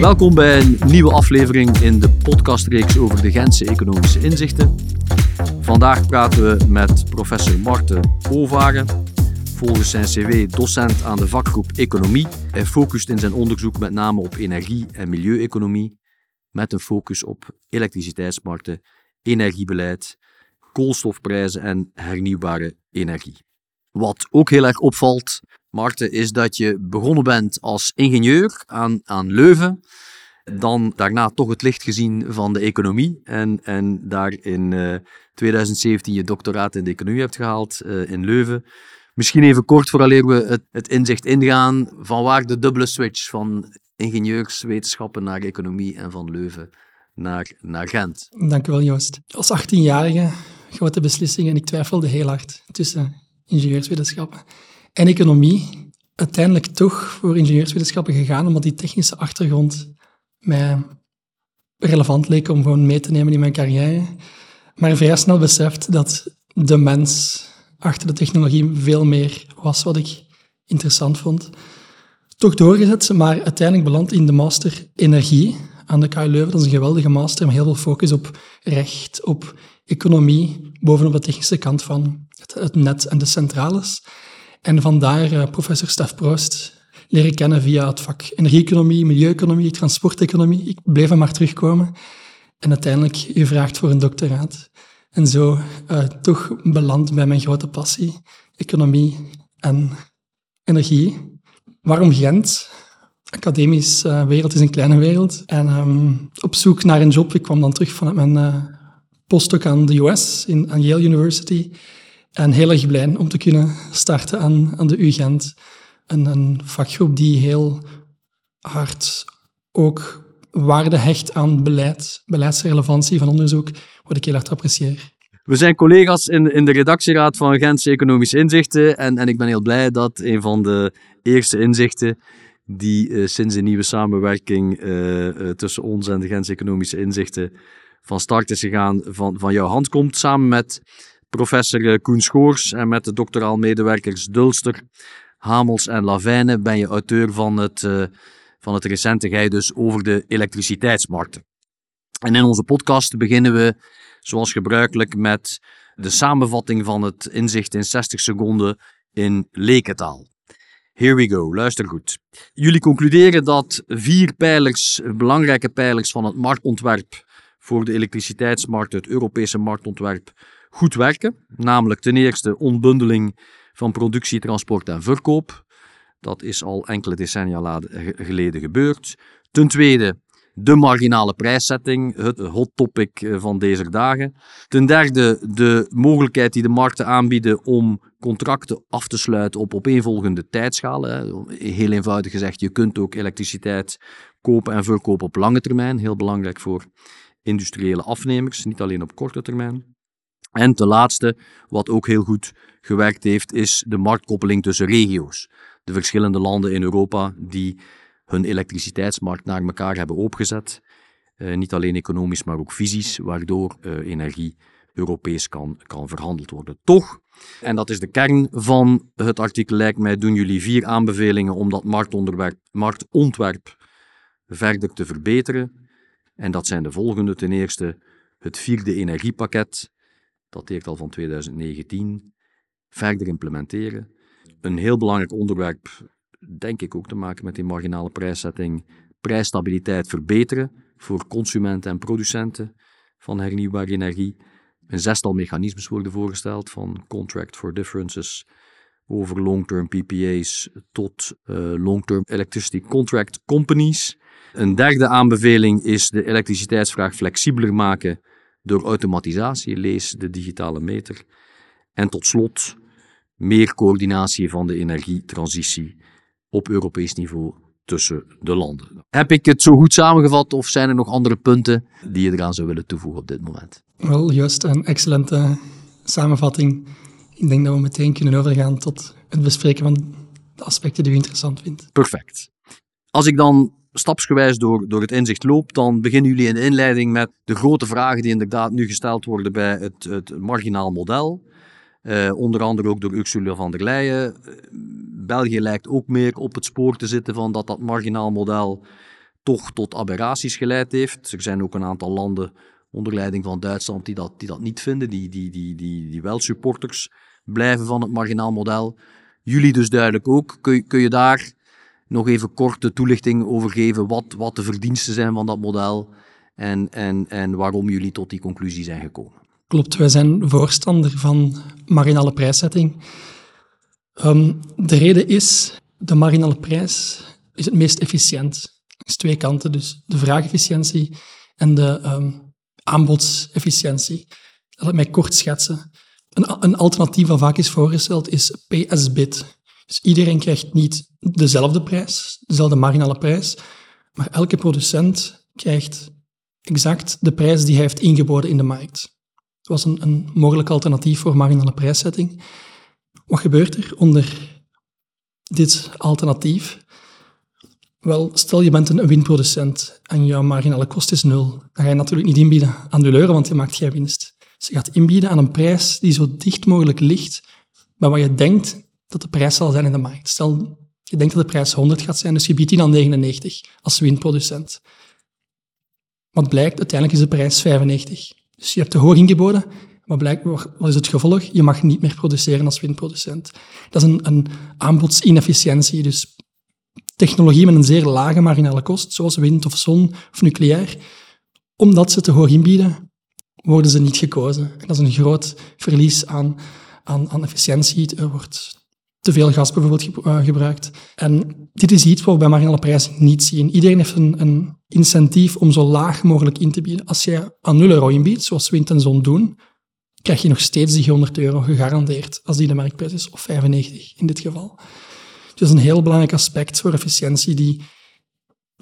Welkom bij een nieuwe aflevering in de podcastreeks over de Gentse economische inzichten. Vandaag praten we met professor Marten Ovaren, volgens zijn cv docent aan de vakgroep Economie. Hij focust in zijn onderzoek met name op energie- en milieueconomie, met een focus op elektriciteitsmarkten, energiebeleid, koolstofprijzen en hernieuwbare energie. Wat ook heel erg opvalt, Marten, is dat je begonnen bent als ingenieur aan, aan Leuven. Dan daarna toch het licht gezien van de economie. En, en daar in uh, 2017 je doctoraat in de economie hebt gehaald uh, in Leuven. Misschien even kort vooraleer we het, het inzicht ingaan. Van waar de dubbele switch van ingenieurswetenschappen naar economie en van Leuven naar, naar Gent. Dank u wel, Joost. Als 18-jarige grote beslissingen en ik twijfelde heel hard tussen ingenieurswetenschappen en economie. Uiteindelijk toch voor ingenieurswetenschappen gegaan, omdat die technische achtergrond mij relevant leek om gewoon mee te nemen in mijn carrière. Maar vrij snel beseft dat de mens achter de technologie veel meer was wat ik interessant vond. Toch doorgezet, maar uiteindelijk beland in de master energie aan de KU Leuven. Dat is een geweldige master met heel veel focus op recht, op economie, bovenop de technische kant van het, net en de centrales. En vandaar uh, professor Stef Proost leren kennen via het vak energie-economie, milieueconomie, transporteconomie. Ik bleef hem maar terugkomen. En uiteindelijk gevraagd voor een doctoraat. En zo uh, toch beland bij mijn grote passie, economie en energie. Waarom Gent? Academisch uh, wereld is een kleine wereld. En um, op zoek naar een job, ik kwam dan terug vanuit mijn postdoc aan de US, in, aan Yale University. En heel erg blij om te kunnen starten aan, aan de UGent. Een, een vakgroep die heel hard ook waarde hecht aan beleid, beleidsrelevantie van onderzoek, wat ik heel erg apprecieer. We zijn collega's in, in de redactieraad van Gentse Economische Inzichten en, en ik ben heel blij dat een van de eerste inzichten die uh, sinds de nieuwe samenwerking uh, uh, tussen ons en de Gentse Economische Inzichten van start is gegaan, van, van jouw hand komt, samen met professor Koen Schoors en met de doctoraal medewerkers Dulster, Hamels en Lavijne ben je auteur van het, uh, van het recente gij dus over de elektriciteitsmarkten. En in onze podcast beginnen we, zoals gebruikelijk, met de samenvatting van het inzicht in 60 seconden in lekentaal. Here we go, luister goed. Jullie concluderen dat vier pijlers, belangrijke pijlers van het marktontwerp voor de elektriciteitsmarkt, het Europese marktontwerp, goed werken. Namelijk ten eerste onbundeling van productie, transport en verkoop. Dat is al enkele decennia geleden gebeurd. Ten tweede de marginale prijszetting, het hot topic eh, van deze dagen. Ten derde de mogelijkheid die de markten aanbieden om contracten af te sluiten op opeenvolgende tijdschalen. Heel eenvoudig gezegd, je kunt ook elektriciteit kopen en verkopen op lange termijn. Heel belangrijk voor industriële afnemers, niet alleen op korte termijn. En ten laatste, wat ook heel goed gewerkt heeft, is de marktkoppeling tussen regio's. De verschillende landen in Europa die hun elektriciteitsmarkt naar elkaar hebben opgezet. Uh, niet alleen economisch, maar ook fysisch, waardoor uh, energie Europees kan, kan verhandeld worden. Toch, en dat is de kern van het artikel, lijkt mij, doen jullie vier aanbevelingen om dat marktontwerp verder te verbeteren. En dat zijn de volgende. Ten eerste het vierde energiepakket, dat dateert al van 2019, verder implementeren. Een heel belangrijk onderwerp, denk ik ook te maken met die marginale prijszetting, prijsstabiliteit verbeteren voor consumenten en producenten van hernieuwbare energie. Een zestal mechanismes worden voorgesteld, van contract for differences over long-term PPA's tot uh, long-term electricity contract companies. Een derde aanbeveling is de elektriciteitsvraag flexibeler maken door automatisatie, lees de digitale meter. En tot slot meer coördinatie van de energietransitie op Europees niveau tussen de landen. Heb ik het zo goed samengevat of zijn er nog andere punten die je eraan zou willen toevoegen op dit moment? Wel, juist een excellente samenvatting. Ik denk dat we meteen kunnen overgaan tot het bespreken van de aspecten die u interessant vindt. Perfect. Als ik dan stapsgewijs door, door het inzicht loop, dan beginnen jullie in de inleiding met de grote vragen die inderdaad nu gesteld worden bij het, het marginaal model. Uh, onder andere ook door Ursula van der Leyen. Uh, België lijkt ook meer op het spoor te zitten van dat dat marginaal model toch tot aberraties geleid heeft. Er zijn ook een aantal landen onder leiding van Duitsland die dat, die dat niet vinden, die, die, die, die, die wel supporters blijven van het marginaal model. Jullie dus duidelijk ook. Kun, kun je daar nog even kort de toelichting over geven wat, wat de verdiensten zijn van dat model en, en, en waarom jullie tot die conclusie zijn gekomen? Klopt, wij zijn voorstander van marginale prijszetting. Um, de reden is, de marginale prijs is het meest efficiënt. is twee kanten, dus de vraagefficiëntie en de um, aanbodsefficiëntie. Laat ik mij kort schetsen. Een, een alternatief dat vaak is voorgesteld is PS-bid. Dus iedereen krijgt niet dezelfde prijs, dezelfde marginale prijs, maar elke producent krijgt exact de prijs die hij heeft ingeboden in de markt. Dat was een, een mogelijk alternatief voor marginale prijszetting. Wat gebeurt er onder dit alternatief? Wel, stel je bent een winproducent en jouw marginale kost is nul. Dan ga je natuurlijk niet inbieden aan de euro, want je maakt geen winst. Je gaat inbieden aan een prijs die zo dicht mogelijk ligt bij wat je denkt dat de prijs zal zijn in de markt. Stel, je denkt dat de prijs 100 gaat zijn, dus je biedt die aan 99 als winproducent. Wat blijkt, uiteindelijk is de prijs 95. Dus je hebt te hoog ingeboden, maar blijkt, wat is het gevolg? Je mag niet meer produceren als windproducent. Dat is een, een aanbodsinefficiëntie. Dus technologie met een zeer lage marginale kost, zoals wind of zon of nucleair, omdat ze te hoog inbieden, worden ze niet gekozen. En dat is een groot verlies aan, aan, aan efficiëntie. Er wordt te veel gas bijvoorbeeld eh, gebruikt. En dit is iets wat we bij marginale prijzen niet zien. Iedereen heeft een, een incentief om zo laag mogelijk in te bieden. Als je aan 0 euro inbiedt, zoals wind en zon doen, krijg je nog steeds die 100 euro gegarandeerd, als die de marktprijs is, of 95 in dit geval. Dus dat is een heel belangrijk aspect voor efficiëntie die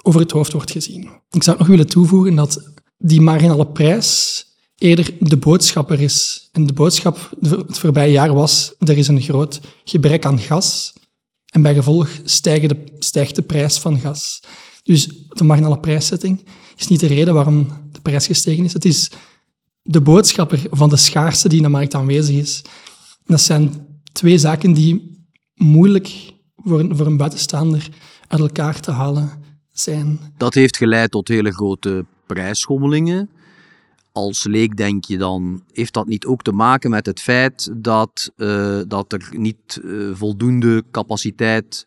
over het hoofd wordt gezien. Ik zou nog willen toevoegen dat die marginale prijs eerder de boodschapper is. En de boodschap het voorbije jaar was, er is een groot gebrek aan gas en bij gevolg stijgt de, stijgt de prijs van gas. Dus de marginale prijszetting is niet de reden waarom de prijs gestegen is. Het is de boodschapper van de schaarste die in de markt aanwezig is. Dat zijn twee zaken die moeilijk voor voor een buitenstaander uit elkaar te halen zijn. Dat heeft geleid tot hele grote prijsschommelingen. Als leek denk je dan, heeft dat niet ook te maken met het feit dat, uh, dat er niet uh, voldoende capaciteit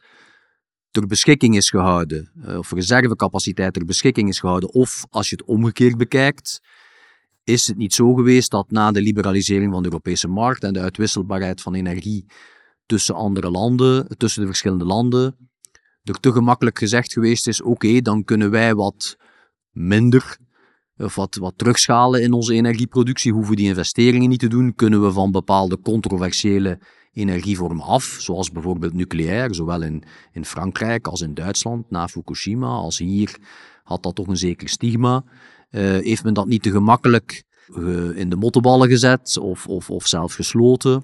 ter beschikking is gehouden, uh, of reservecapaciteit ter beschikking is gehouden, of als je het omgekeerd bekijkt, is het niet zo geweest dat na de liberalisering van de Europese markt en de uitwisselbaarheid van energie tussen andere landen, tussen de verschillende landen, er te gemakkelijk gezegd geweest is: oké, dan kunnen wij wat minder of wat, wat terugschalen in onze energieproductie, hoeven die investeringen niet te doen, kunnen we van bepaalde controversiële energievormen af, zoals bijvoorbeeld nucleair, zowel in, in Frankrijk als in Duitsland, na Fukushima, als hier, had dat toch een zeker stigma. Uh, heeft men dat niet te gemakkelijk uh, in de mottenballen gezet of, of, of zelf gesloten?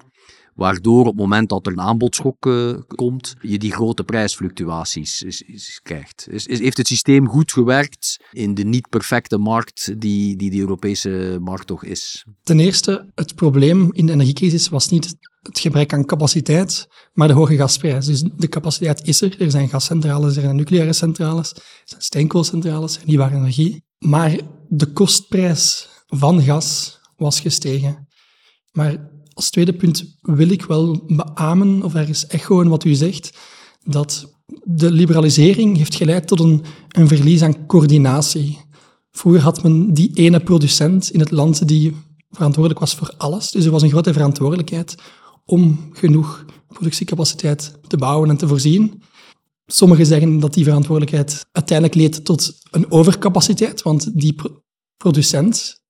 Waardoor op het moment dat er een aanbodschok uh, komt, je die grote prijsfluctuaties is, is, krijgt. Is, heeft het systeem goed gewerkt in de niet perfecte markt die, die de Europese markt toch is? Ten eerste, het probleem in de energiecrisis was niet het gebrek aan capaciteit, maar de hoge gasprijs. Dus de capaciteit is er. Er zijn gascentrales, er zijn nucleaire centrales, er zijn steenkoolcentrales, hernieuwbare energie. Maar de kostprijs van gas was gestegen. Maar als tweede punt wil ik wel beamen, of ergens echoen wat u zegt, dat de liberalisering heeft geleid tot een, een verlies aan coördinatie. Vroeger had men die ene producent in het land die verantwoordelijk was voor alles. Dus er was een grote verantwoordelijkheid om genoeg productiecapaciteit te bouwen en te voorzien. Sommigen zeggen dat die verantwoordelijkheid uiteindelijk leed tot een overcapaciteit, want die producent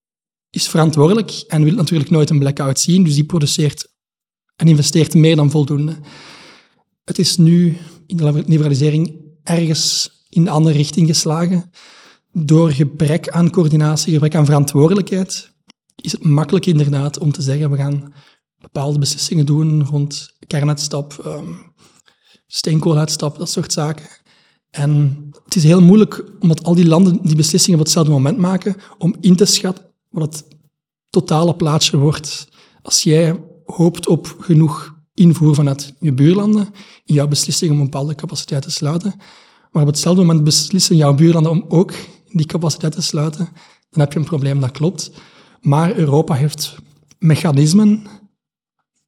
is verantwoordelijk en wil natuurlijk nooit een blackout zien, dus die produceert en investeert meer dan voldoende. Het is nu in de liberalisering ergens in de andere richting geslagen. Door gebrek aan coördinatie, gebrek aan verantwoordelijkheid, is het makkelijk inderdaad om te zeggen, we gaan bepaalde beslissingen doen rond kernuitstap, um, steenkooluitstap, dat soort zaken. En het is heel moeilijk, omdat al die landen die beslissingen op hetzelfde moment maken, om in te schatten wat het totale plaatje wordt. Als jij hoopt op genoeg invoer vanuit je buurlanden in jouw beslissing om een bepaalde capaciteit te sluiten, Maar op hetzelfde moment beslissen jouw buurlanden om ook die capaciteit te sluiten, dan heb je een probleem, dat klopt. Maar Europa heeft mechanismen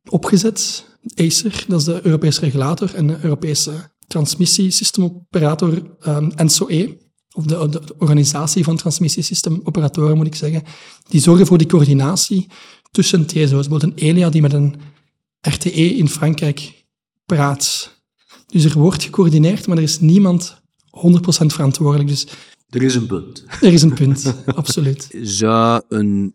opgezet. ACER, dat is de Europese regulator en de Europese transmissiesysteemoperator um, NSOE, of de, de, organisatie van transmissiesysteemoperatoren moet ik zeggen, die zorgen voor die coördinatie tussen TSO's. Bijvoorbeeld een ELIA die met een RTE in Frankrijk praat. Dus er wordt gecoördineerd, maar er is niemand 100% verantwoordelijk. Dus er is een punt. Er is een punt, absoluut. Zou een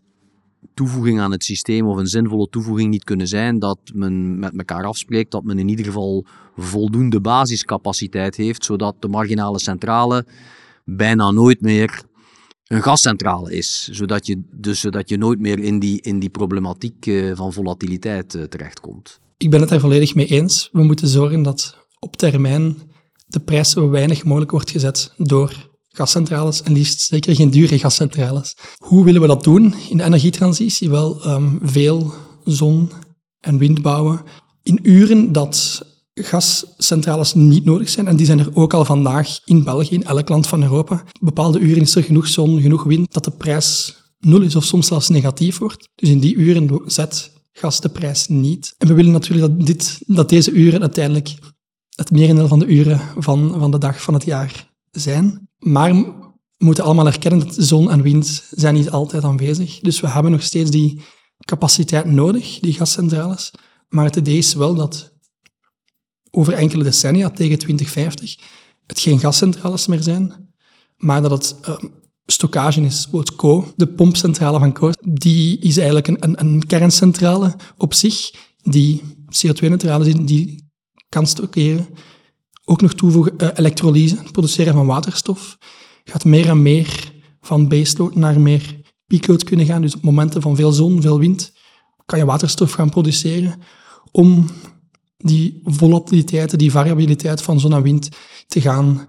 toevoeging aan het systeem of een zinvolle toevoeging niet kunnen zijn dat men met elkaar afspreekt dat men in ieder geval voldoende basiscapaciteit heeft, zodat de marginale centrale bijna nooit meer een gascentrale is, zodat je, dus zodat je nooit meer in die, in die problematiek eh, van volatiliteit eh, terechtkomt. Ik ben het daar volledig mee eens. We moeten zorgen dat op termijn de prijs zo weinig mogelijk wordt gezet door gascentrales en liefst zeker geen dure gascentrales. Hoe willen we dat doen in de energietransitie? Wel, um, veel zon en wind bouwen in uren dat gascentrales niet nodig zijn. En die zijn er ook al vandaag in België, in elk land van Europa. Bepaalde uren is er genoeg zon, genoeg wind, dat de prijs nul is of soms zelfs negatief wordt. Dus in die uren zet gas de prijs niet. En we willen natuurlijk dat, dit, dat deze uren uiteindelijk het merendeel van de uren van, van de dag van het jaar zijn. Maar we moeten allemaal erkennen dat zon en wind zijn niet altijd aanwezig. Dus we hebben nog steeds die capaciteit nodig, die gascentrales. Maar het idee is wel dat over enkele decennia, tegen 2050, het geen gascentrales meer zijn, maar dat het uh, is. Bijvoorbeeld Co, de pompcentrale van Co, die is eigenlijk een, een, een kerncentrale op zich, die CO2-neutraal is, die kan stockeren. Ook nog toevoegen uh, elektrolyse, produceren van waterstof. Gaat meer en meer van baseload naar meer peakload kunnen gaan. Dus op momenten van veel zon, veel wind, kan je waterstof gaan produceren om die volatiliteit, die variabiliteit van zon en wind te gaan,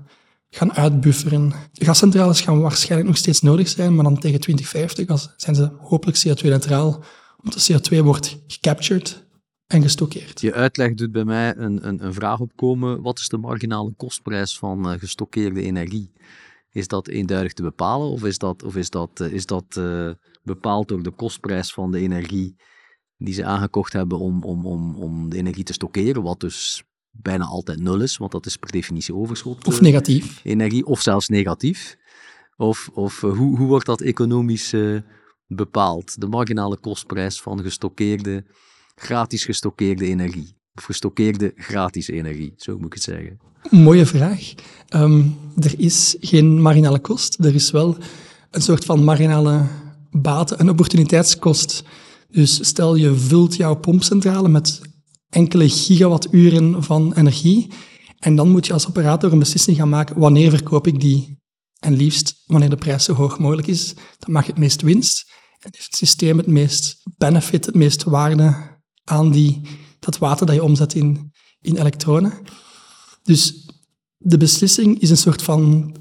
gaan uitbufferen. Gascentrales gaan waarschijnlijk nog steeds nodig zijn, maar dan tegen 2050 zijn ze hopelijk CO2-neutraal, omdat de CO2 wordt gecaptured en gestockeerd. Je uitleg doet bij mij een, een, een vraag opkomen. Wat is de marginale kostprijs van uh, gestockeerde energie? Is dat eenduidig te bepalen of is dat, of is dat, uh, is dat uh, bepaald door de kostprijs van de energie die ze aangekocht hebben om, om, om, om de energie te stockeren, wat dus bijna altijd nul is, want dat is per definitie overschot. Of negatief. Energie, of zelfs negatief. Of, of hoe, hoe wordt dat economisch uh, bepaald? De marginale kostprijs van gestockeerde gratis gestockeerde energie. Of gestockeerde gratis energie, zo moet ik het zeggen. Mooie vraag. Um, er is geen marginale kost. Er is wel een soort van marginale baten- en opportuniteitskost. Dus stel je vult jouw pompcentrale met enkele gigawatturen van energie. En dan moet je als operator een beslissing gaan maken wanneer verkoop ik die. En liefst wanneer de prijs zo hoog mogelijk is. Dan mag je het meest winst. En het systeem het meest benefit, het meest waarde aan die, dat water dat je omzet in, in elektronen. Dus de beslissing is een soort van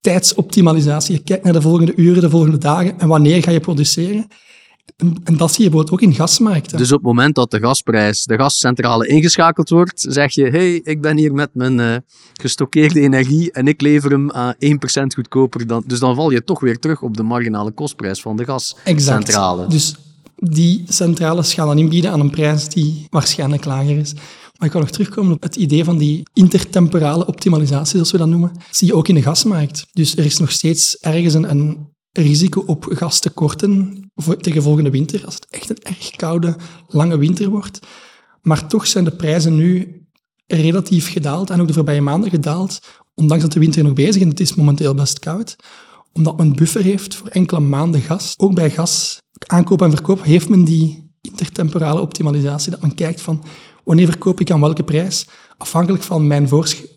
tijdsoptimalisatie. Je kijkt naar de volgende uren, de volgende dagen en wanneer ga je produceren. En, en dat zie je bijvoorbeeld ook in gasmarkten. Dus op het moment dat de gasprijs, de gascentrale ingeschakeld wordt, zeg je, hey, ik ben hier met mijn uh, gestockeerde energie en ik lever hem aan 1% goedkoper. Dan, dus dan val je toch weer terug op de marginale kostprijs van de gascentrale. Exact. Dus die centrales gaan dan inbieden aan een prijs die waarschijnlijk lager is. Maar ik kan nog terugkomen op het idee van die intertemporale optimalisatie, zoals we dat noemen. Dat zie je ook in de gasmarkt. Dus er is nog steeds ergens een, een risico op gastekorten tegen volgende winter, als het echt een erg koude, lange winter wordt. Maar toch zijn de prijzen nu relatief gedaald en ook de voorbije maanden gedaald, ondanks dat de winter nog bezig is en het is momenteel best koud omdat men buffer heeft voor enkele maanden gas. Ook bij gas, aankoop en verkoop, heeft men die intertemporale optimalisatie. Dat men kijkt van wanneer verkoop ik aan welke prijs, afhankelijk van mijn,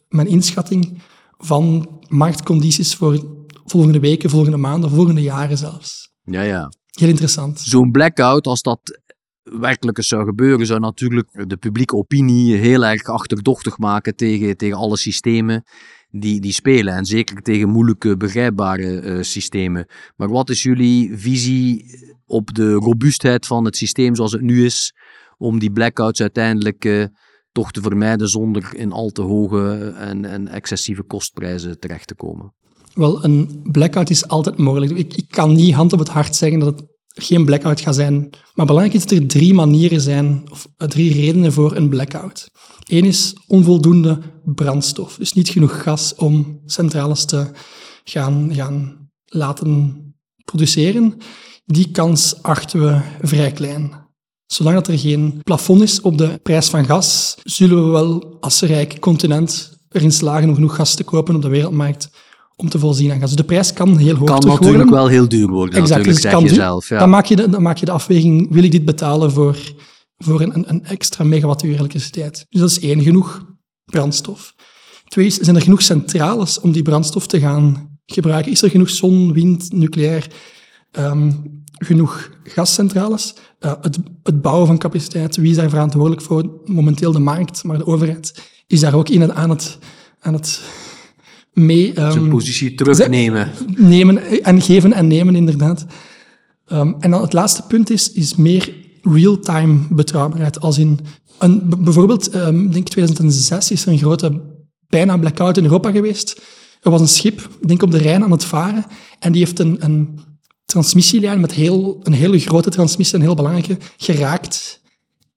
mijn inschatting van marktcondities voor volgende weken, volgende maanden, volgende jaren zelfs. Ja, ja. Heel interessant. Zo'n blackout, als dat werkelijk eens zou gebeuren, zou natuurlijk de publieke opinie heel erg achterdochtig maken tegen, tegen alle systemen die, die spelen. En zeker tegen moeilijke, begrijpbare uh, systemen. Maar wat is jullie visie op de robuustheid van het systeem zoals het nu is, om die blackouts uiteindelijk uh, toch te vermijden zonder in al te hoge en, en excessieve kostprijzen terecht te komen? Wel, een blackout is altijd mogelijk. Ik, ik kan niet hand op het hart zeggen dat het geen blackout gaat zijn. Maar belangrijk is dat er drie manieren zijn, of drie redenen voor een blackout. Eén is onvoldoende brandstof. Dus niet genoeg gas om centrales te gaan, gaan laten produceren. Die kans achten we vrij klein. Zolang dat er geen plafond is op de prijs van gas, zullen we wel als rijk continent erin slagen om genoeg gas te kopen op de wereldmarkt om te voorzien aan gas. Dus de prijs kan heel hoog kan terug natuurlijk worden. wel heel duur worden, Exact, natuurlijk, dus zeg kan je zelf. Ja. Dan, maak je de, dan maak je de afweging, wil ik dit betalen voor, voor een, een, extra megawattuur elektriciteit? Dus dat is één, genoeg brandstof. Twee is, zijn er genoeg centrales om die brandstof te gaan gebruiken? Is er genoeg zon, wind, nucleair, ehm, genoeg gascentrales? Eh, het, het bouwen van capaciteit, wie is daar verantwoordelijk voor? Momenteel de markt, maar de overheid is daar ook in het, aan het, aan het mee... Zijn ehm, positie terugnemen. nemen en geven en nemen, inderdaad. Ehm, en dan het laatste punt is, is meer real-time betrouwbaarheid. Als in een, bijvoorbeeld, ehm, ik denk 2006 is er een grote bijna blackout in Europa geweest. Er was een schip, ik denk op de Rijn, aan het varen. En die heeft een, een transmissielijn met heel, een hele grote transmissie, een heel belangrijke, geraakt.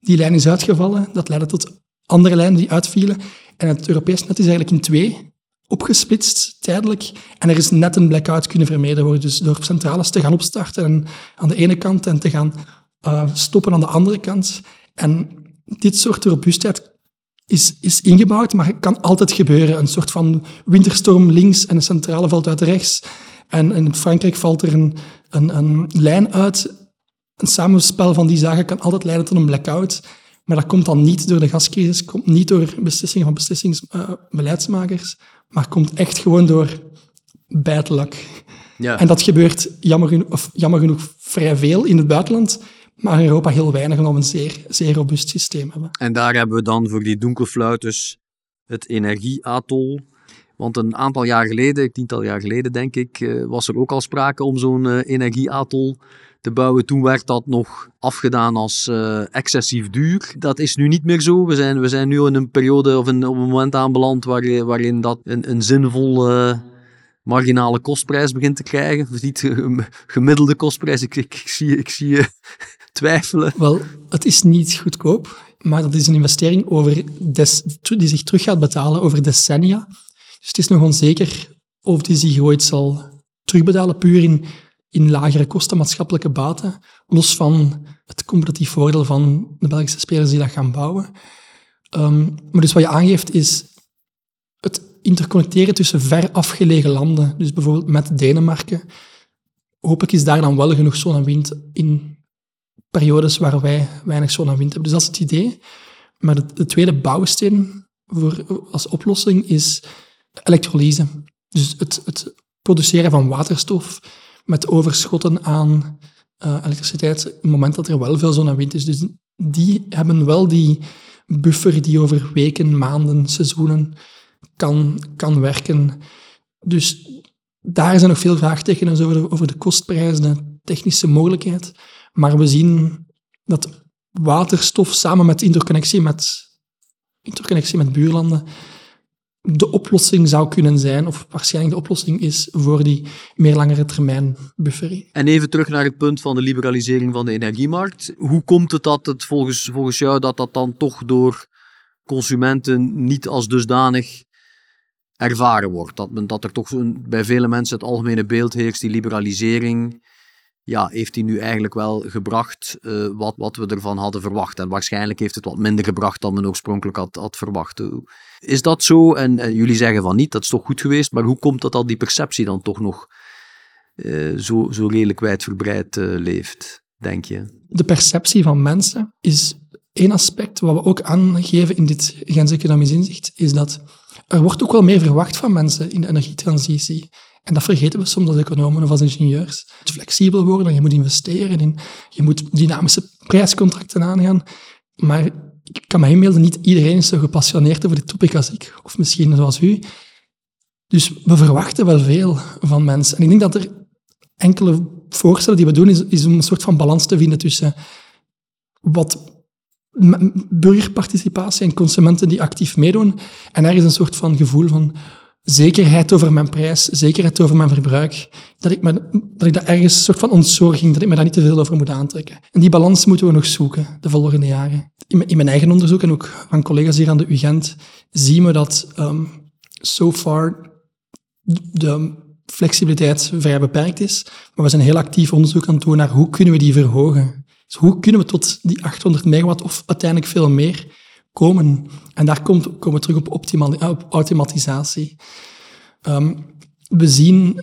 Die lijn is uitgevallen. Dat leidde tot andere lijnen die uitvielen. En het Europees net is eigenlijk in twee opgesplitst, tijdelijk. En er is net een blackout kunnen vermeden worden. Dus door centrales te gaan opstarten en aan de ene kant en te gaan eh, stoppen aan de andere kant. En dit soort robuustheid is, is ingebouwd, maar het kan altijd gebeuren. Een soort van winterstorm links en een centrale valt uit rechts. En in Frankrijk valt er een, een, een lijn uit. Een samenspel van die zaken kan altijd leiden tot een blackout. Maar dat komt dan niet door de gascrisis, komt niet door beslissingen van beslissingsbeleidsmakers, maar komt echt gewoon door bad luck. Ja. En dat gebeurt jammer genoeg, of jammer genoeg vrij veel in het buitenland, maar in Europa heel weinig, omdat we een zeer, zeer robuust systeem hebben. En daar hebben we dan voor die donkerfluiters het energieatol. Want een aantal jaar geleden, een tiental jaar geleden denk ik, eh, was er ook al sprake om zo'n eh, energieatol te bouwen. Toen werd dat nog afgedaan als eh, excessief duur. Dat is nu niet meer zo. We zijn, we zijn nu in een periode of een, op een moment aanbeland waar, waarin dat een, een zinvol eh, marginale kostprijs begint te krijgen. Of niet eh, gemiddelde kostprijs. Ik, ik, ik zie, ik zie je twijfelen. Wel, het is niet goedkoop, maar dat is een investering over des, die zich terug gaat betalen over decennia. Dus het is nog onzeker of die zich ooit zal terugbetalen, puur in, in lagere kosten, maatschappelijke baten, los van het competitief voordeel van de Belgische spelers die dat gaan bouwen. Ehm, maar dus wat je aangeeft is het interconnecteren tussen ver afgelegen landen, dus bijvoorbeeld met Denemarken. Hopelijk is daar dan wel genoeg zon en wind in periodes waar wij weinig zon en wind hebben. Dus dat is het idee. Maar de, de tweede bouwsteen voor, als oplossing is elektrolyse. Dus het, het produceren van waterstof met overschotten aan eh, elektriciteit op het moment dat er wel veel zon en wind is. Dus die hebben wel die buffer die over weken, maanden, seizoenen kan, kan werken. Dus daar zijn nog veel vraagtekens over de, over de kostprijs, de technische mogelijkheid. Maar we zien dat waterstof samen met interconnectie met, interconnectie met buurlanden de oplossing zou kunnen zijn, of waarschijnlijk de oplossing is voor die meer langere termijn buffering. En even terug naar het punt van de liberalisering van de energiemarkt. Hoe komt het dat het volgens, volgens jou dat dat dan toch door consumenten niet als dusdanig ervaren wordt? Dat, dat er toch bij vele mensen het algemene beeld heerst, die liberalisering, ja, heeft die nu eigenlijk wel gebracht uh, wat, wat we ervan hadden verwacht? En waarschijnlijk heeft het wat minder gebracht dan men oorspronkelijk had, had verwacht. Is dat zo? En, jullie zeggen van niet, dat is toch goed geweest, maar hoe komt het dat die perceptie dan toch nog uh, zo, zo redelijk wijdverbreid uh, leeft, denk je? De perceptie van mensen is één aspect wat we ook aangeven in dit Gens Economisch Inzicht, is dat er wordt ook wel meer verwacht van mensen in de energietransitie. En dat vergeten we soms als economen of als ingenieurs. Moet flexibel worden, je moet investeren, in, je moet dynamische prijscontracten aangaan. Maar ik kan me inbeelden, niet iedereen is zo gepassioneerd over dit topic als ik, of misschien zoals u. Dus we verwachten wel veel van mensen. En ik denk dat er enkele voorstellen die we doen, is, is om een soort van balans te vinden tussen wat burgerparticipatie en consumenten die actief meedoen. En er is een soort van gevoel van zekerheid over mijn prijs, zekerheid over mijn verbruik, dat ik, me, dat ik ergens soort van ontzorging, dat ik me daar niet te veel over moet aantrekken. En die balans moeten we nog zoeken de volgende jaren. In, mijn- in mijn eigen onderzoek en ook van collega's hier aan de UGent zien we dat ehm so far de flexibiliteit vrij beperkt is, maar we zijn heel actief onderzoek aan het doen naar hoe kunnen we die verhogen. Dus hoe kunnen we tot die 800 megawatt of uiteindelijk veel meer komen? En daar komt, komen we terug op, optimal, eh, op automatisatie. Ehm, we zien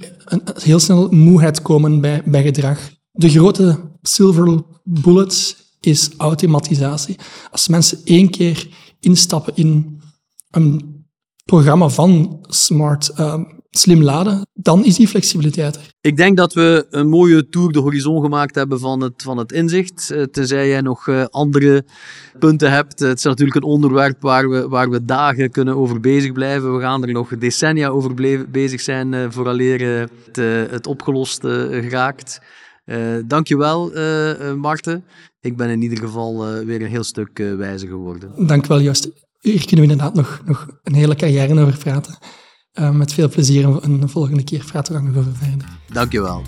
heel snel moeheid komen bij, bij gedrag. De grote silver bullet is automatisatie. Als mensen één keer instappen in een programma van smart, ehm, slim laden, dan is die flexibiliteit er. Ik denk dat we een mooie tour de horizon gemaakt hebben van het, van het inzicht. Eh, tenzij jij nog eh, andere punten hebt. Het is natuurlijk een onderwerp waar we, waar we dagen kunnen over bezig blijven. We gaan er nog decennia over bleef- bezig zijn eh vooraleer eh, het, eh, het opgelost eh, geraakt. Eh dankjewel, eh eh Marten. Ik ben in ieder geval eh, weer een heel stuk eh, wijzer geworden. Dank wel, Joost. Hier kunnen we inderdaad nog, nog een hele carrière over praten. Eh, met veel plezier een, volgende keer praten we nog over verder. Dankjewel.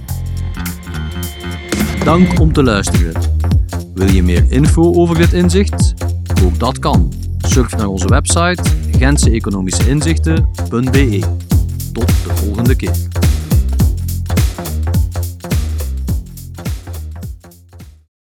Dank om te luisteren. Wil je meer info over dit inzicht? Ook dat kan. Surf naar onze website gentseeconomischeinzichten.be. Tot de volgende keer.